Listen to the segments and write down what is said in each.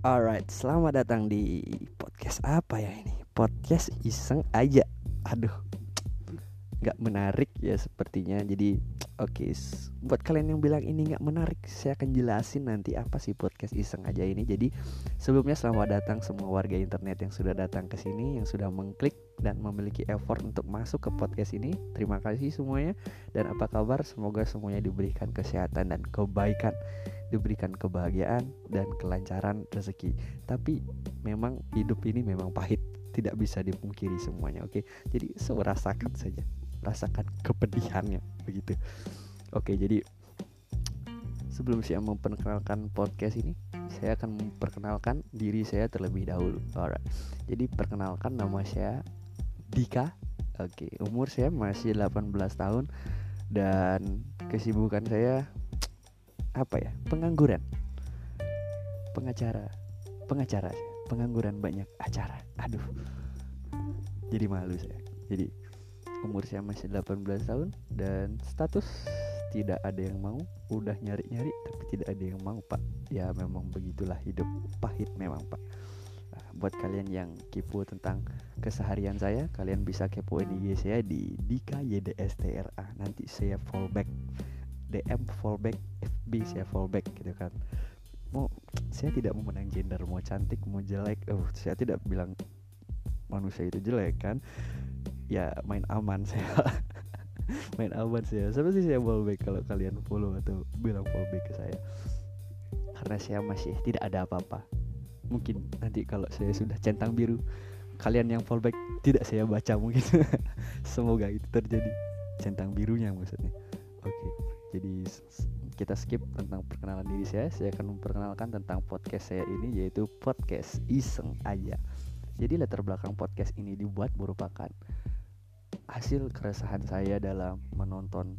Alright, selamat datang di podcast apa ya ini? Podcast iseng aja. Aduh, nggak menarik ya sepertinya. Jadi, oke, s- buat kalian yang bilang ini nggak menarik, saya akan jelasin nanti apa sih podcast iseng aja ini. Jadi, sebelumnya selamat datang semua warga internet yang sudah datang ke sini, yang sudah mengklik dan memiliki effort untuk masuk ke podcast ini. Terima kasih semuanya. Dan apa kabar? Semoga semuanya diberikan kesehatan dan kebaikan diberikan kebahagiaan dan kelancaran rezeki. Tapi memang hidup ini memang pahit, tidak bisa dipungkiri semuanya. Oke, jadi so rasakan saja, rasakan kepedihannya begitu. Oke, jadi sebelum saya memperkenalkan podcast ini, saya akan memperkenalkan diri saya terlebih dahulu. Alright. Jadi perkenalkan nama saya Dika. Oke, umur saya masih 18 tahun dan kesibukan saya apa ya pengangguran pengacara pengacara pengangguran banyak acara aduh jadi malu saya jadi umur saya masih 18 tahun dan status tidak ada yang mau. Udah nyari-nyari tapi tidak ada yang mau pak. Ya memang begitulah hidup pahit memang pak. Nah, buat kalian yang kepo tentang keseharian saya kalian bisa kepoin IG saya di Dika YDSTRA nanti saya fallback DM fallback FB saya fallback gitu kan. Mau saya tidak mau menang gender mau cantik mau jelek. Oh saya tidak bilang manusia itu jelek kan ya main aman saya main aman saya sama sih saya fallback kalau kalian follow atau bilang fallback ke saya? Karena saya masih tidak ada apa-apa. Mungkin nanti kalau saya sudah centang biru kalian yang fallback tidak saya baca mungkin. Semoga itu terjadi. Centang birunya maksudnya. Oke jadi kita skip tentang perkenalan diri saya. Saya akan memperkenalkan tentang podcast saya ini yaitu podcast iseng aja. Jadi latar belakang podcast ini dibuat merupakan hasil keresahan saya dalam menonton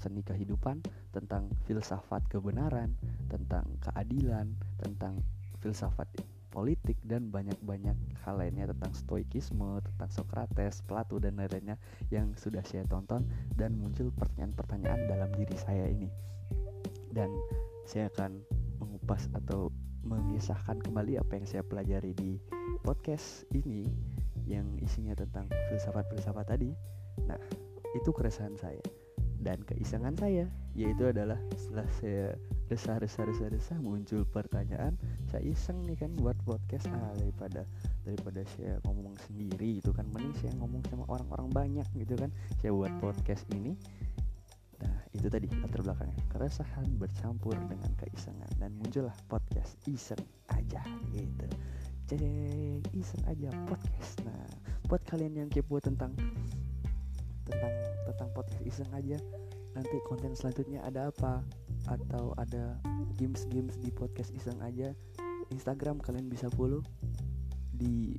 seni kehidupan tentang filsafat kebenaran tentang keadilan tentang filsafat politik dan banyak-banyak hal lainnya tentang stoikisme, tentang Socrates, Plato dan lain-lainnya yang sudah saya tonton dan muncul pertanyaan-pertanyaan dalam diri saya ini. Dan saya akan mengupas atau mengisahkan kembali apa yang saya pelajari di podcast ini yang isinya tentang filsafat-filsafat tadi. Nah, itu keresahan saya dan keisengan saya yaitu adalah setelah saya resah resah resah resah muncul pertanyaan saya iseng nih kan buat podcast ah daripada daripada saya ngomong sendiri itu kan mending saya ngomong sama orang-orang banyak gitu kan saya buat podcast ini. Nah itu tadi latar belakangnya keresahan bercampur dengan keisengan dan muncullah podcast iseng aja gitu. Cek iseng aja podcast. Nah buat kalian yang kepo tentang tentang tentang podcast iseng aja. Nanti konten selanjutnya ada apa? Atau ada games-games di podcast iseng aja? Instagram kalian bisa follow di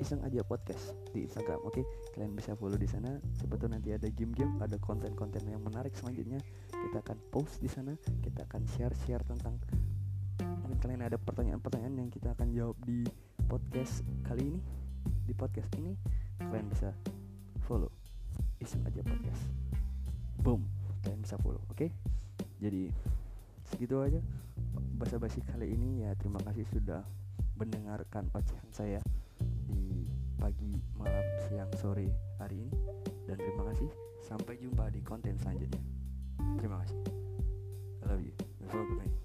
iseng aja podcast di Instagram oke? Kalian bisa follow di sana. Sebetulnya nanti ada game-game ada konten-konten yang menarik selanjutnya. Kita akan post di sana. Kita akan share-share tentang mungkin kalian. Ada pertanyaan-pertanyaan yang kita akan jawab di podcast kali ini. Di podcast ini kalian bisa follow iseng aja podcast. Boom kalian bisa follow oke? Jadi segitu aja basa-basi kali ini. Ya terima kasih sudah mendengarkan ocehan saya di pagi malam siang sore hari ini. Dan terima kasih. Sampai jumpa di konten selanjutnya. Terima kasih. I love you. Night